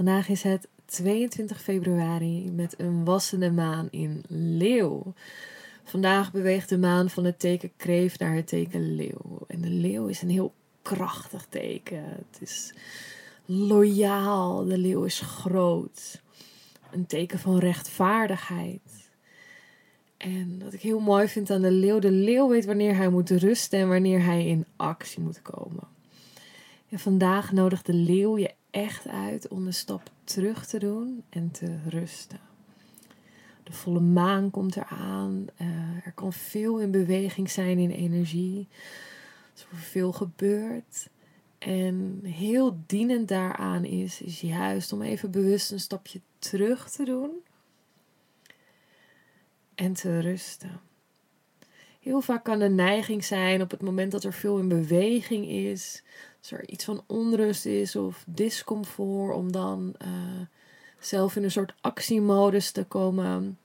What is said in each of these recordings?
Vandaag is het 22 februari met een wassende maan in Leeuw. Vandaag beweegt de maan van het teken kreeft naar het teken leeuw. En de leeuw is een heel krachtig teken. Het is loyaal. De leeuw is groot. Een teken van rechtvaardigheid. En wat ik heel mooi vind aan de leeuw, de leeuw weet wanneer hij moet rusten en wanneer hij in actie moet komen. En vandaag nodigt de leeuw je echt uit om een stap terug te doen en te rusten. De volle maan komt eraan. Uh, er kan veel in beweging zijn in energie. Er is veel gebeurt. En heel dienend daaraan is, is juist om even bewust een stapje terug te doen en te rusten. Heel vaak kan de neiging zijn op het moment dat er veel in beweging is, als er iets van onrust is of discomfort, om dan uh, zelf in een soort actiemodus te komen.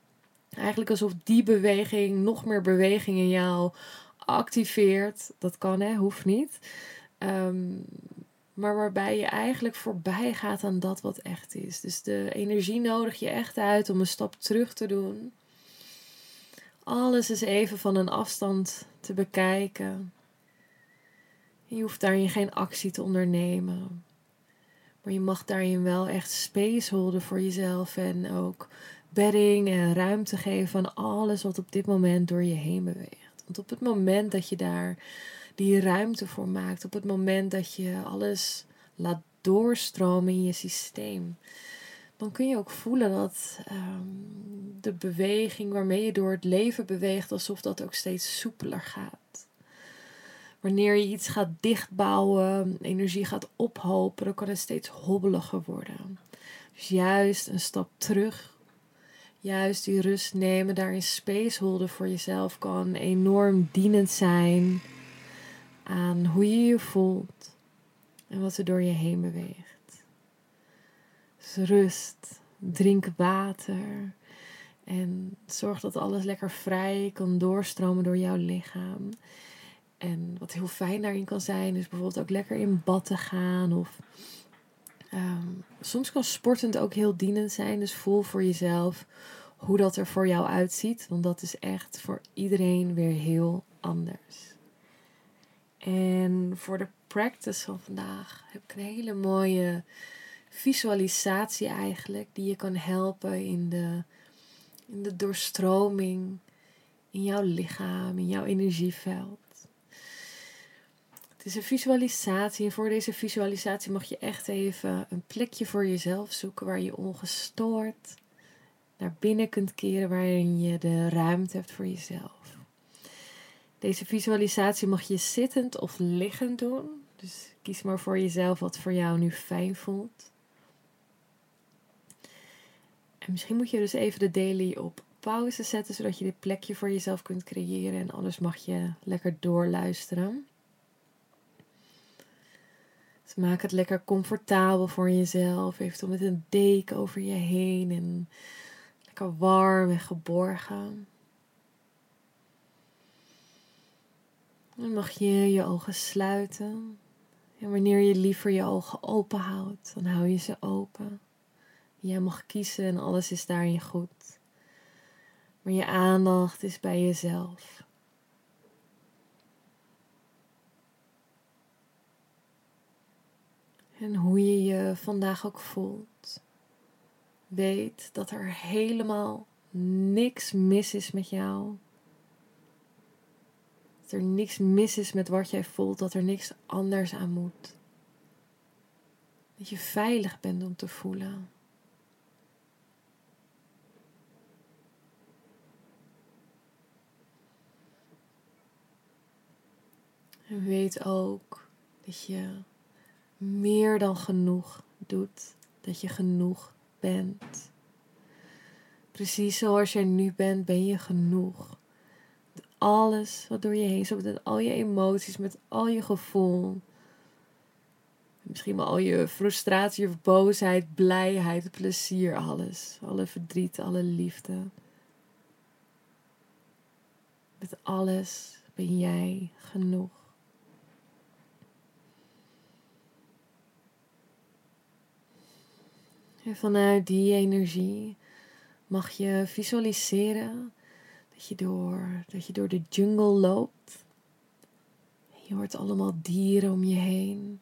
Eigenlijk alsof die beweging nog meer beweging in jou activeert. Dat kan hè, hoeft niet. Um, maar waarbij je eigenlijk voorbij gaat aan dat wat echt is. Dus de energie nodig je echt uit om een stap terug te doen. Alles is even van een afstand te bekijken. Je hoeft daarin geen actie te ondernemen. Maar je mag daarin wel echt space holden voor jezelf en ook bedding en ruimte geven aan alles wat op dit moment door je heen beweegt. Want op het moment dat je daar die ruimte voor maakt, op het moment dat je alles laat doorstromen in je systeem, dan kun je ook voelen dat um, de beweging waarmee je door het leven beweegt, alsof dat ook steeds soepeler gaat. Wanneer je iets gaat dichtbouwen, energie gaat ophopen, dan kan het steeds hobbeliger worden. Dus juist een stap terug, juist die rust nemen, daarin space holden voor jezelf, kan enorm dienend zijn aan hoe je je voelt en wat er door je heen beweegt. Dus rust, drink water en zorg dat alles lekker vrij kan doorstromen door jouw lichaam. En wat heel fijn daarin kan zijn, is bijvoorbeeld ook lekker in bad te gaan. Of ehm, soms kan sportend ook heel dienend zijn. Dus voel voor jezelf hoe dat er voor jou uitziet. Want dat is echt voor iedereen weer heel anders. En voor de practice van vandaag heb ik een hele mooie visualisatie eigenlijk. Die je kan helpen in de, in de doorstroming in jouw lichaam, in jouw energieveld. Het is een visualisatie en voor deze visualisatie mag je echt even een plekje voor jezelf zoeken waar je ongestoord naar binnen kunt keren, waarin je de ruimte hebt voor jezelf. Deze visualisatie mag je zittend of liggend doen. Dus kies maar voor jezelf wat voor jou nu fijn voelt. En misschien moet je dus even de daily op pauze zetten, zodat je dit plekje voor jezelf kunt creëren. En anders mag je lekker doorluisteren. Dus maak het lekker comfortabel voor jezelf. Eventueel met een deken over je heen. En lekker warm en geborgen. Dan mag je je ogen sluiten. En wanneer je liever je ogen open houdt, dan hou je ze open. Jij mag kiezen en alles is daarin goed. Maar je aandacht is bij jezelf. En hoe je je vandaag ook voelt. Weet dat er helemaal niks mis is met jou. Dat er niks mis is met wat jij voelt, dat er niks anders aan moet. Dat je veilig bent om te voelen. En weet ook dat je meer dan genoeg doet. dat je genoeg bent. Precies zoals jij nu bent, ben je genoeg. Alles wat door je heen met al je emoties, met al je gevoel. Misschien wel al je frustratie of boosheid, blijheid, plezier, alles. Alle verdriet, alle liefde. Met alles ben jij genoeg. En vanuit die energie mag je visualiseren dat je door, dat je door de jungle loopt. Je hoort allemaal dieren om je heen.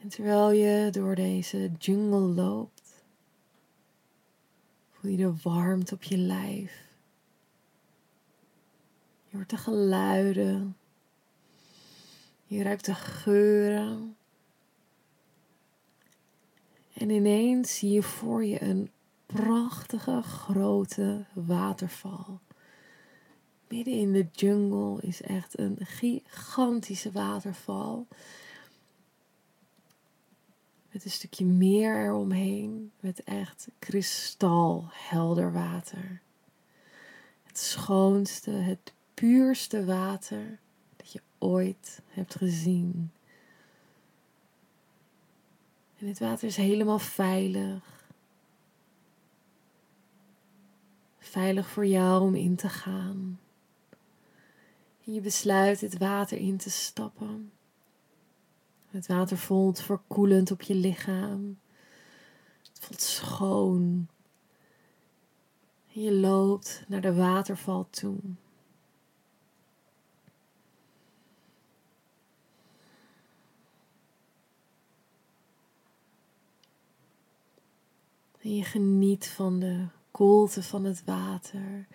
En terwijl je door deze jungle loopt, voel je de warmte op je lijf. Je hoort de geluiden. Je ruikt de geuren. En ineens zie je voor je een prachtige grote waterval. Midden in de jungle is echt een gigantische waterval. Met een stukje meer eromheen. Met echt kristalhelder water. Het schoonste, het puurste water dat je ooit hebt gezien. Dit water is helemaal veilig. Veilig voor jou om in te gaan. Je besluit het water in te stappen. Het water voelt verkoelend op je lichaam. Het voelt schoon. En je loopt naar de waterval toe. En je geniet van de koelte van het water.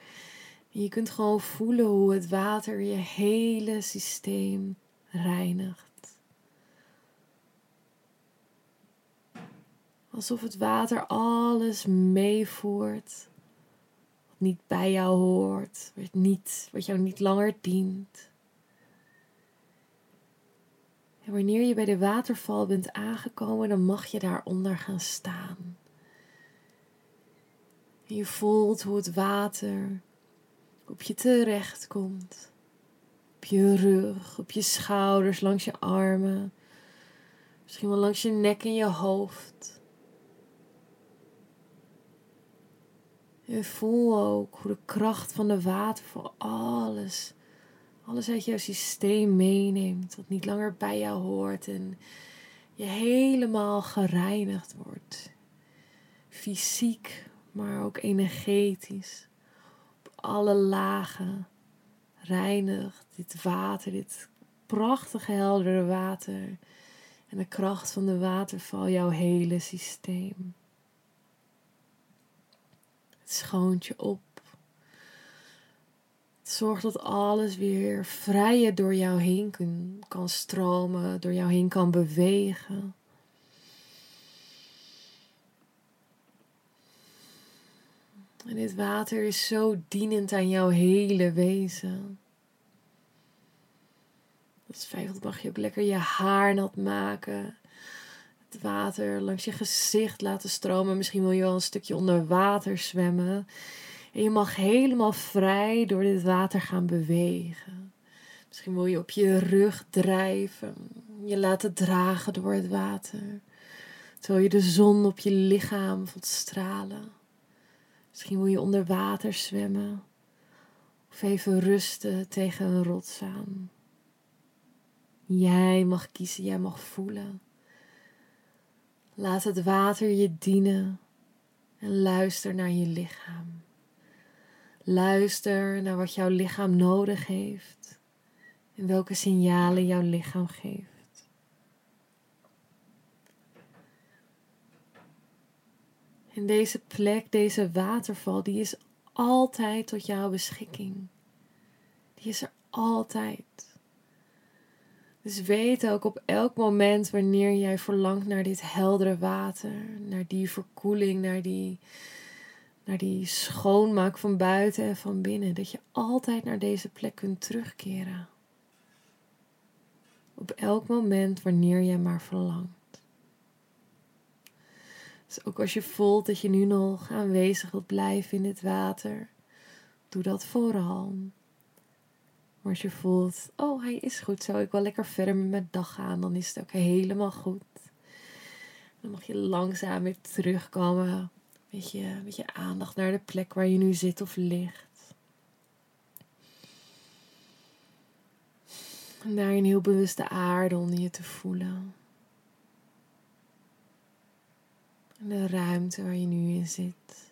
Je kunt gewoon voelen hoe het water je hele systeem reinigt. Alsof het water alles meevoert wat niet bij jou hoort, wat, niet, wat jou niet langer dient. En wanneer je bij de waterval bent aangekomen, dan mag je daaronder gaan staan. Je voelt hoe het water op je terecht komt. Op je rug, op je schouders, langs je armen. Misschien wel langs je nek en je hoofd. En voel ook hoe de kracht van de water voor alles, alles uit jouw systeem meeneemt. Wat niet langer bij jou hoort. En je helemaal gereinigd wordt. Fysiek, maar ook energetisch. Op alle lagen reinigt dit water, dit prachtige heldere water en de kracht van de waterval jouw hele systeem. Het schoont je op. Het zorgt dat alles weer vrijer door jou heen kan stromen, door jou heen kan bewegen. En dit water is zo dienend aan jouw hele wezen. Dat twijfelt mag je ook lekker je haar nat maken. Het water langs je gezicht laten stromen. Misschien wil je wel een stukje onder water zwemmen. En je mag helemaal vrij door dit water gaan bewegen. Misschien wil je op je rug drijven. Je laten dragen door het water. Terwijl je de zon op je lichaam voelt stralen. Misschien wil je onder water zwemmen of even rusten tegen een rots aan. Jij mag kiezen, jij mag voelen. Laat het water je dienen en luister naar je lichaam. Luister naar wat jouw lichaam nodig heeft en welke signalen jouw lichaam geeft. En deze plek, deze waterval, die is altijd tot jouw beschikking. Die is er altijd. Dus weet ook op elk moment wanneer jij verlangt naar dit heldere water, naar die verkoeling, naar die, naar die schoonmaak van buiten en van binnen, dat je altijd naar deze plek kunt terugkeren. Op elk moment wanneer jij maar verlangt. Dus ook als je voelt dat je nu nog aanwezig wilt blijven in het water, doe dat vooral. Maar als je voelt, oh hij is goed, zou ik wel lekker verder met mijn dag gaan, dan is het ook helemaal goed. Dan mag je langzaam weer terugkomen met je, met je aandacht naar de plek waar je nu zit of ligt. En daar een heel bewuste aarde onder je te voelen. En de ruimte waar je nu in zit.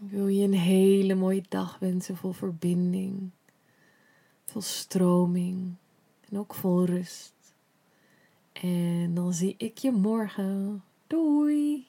Ik wil je een hele mooie dag wensen vol verbinding, vol stroming en ook vol rust. En dan zie ik je morgen. Doei!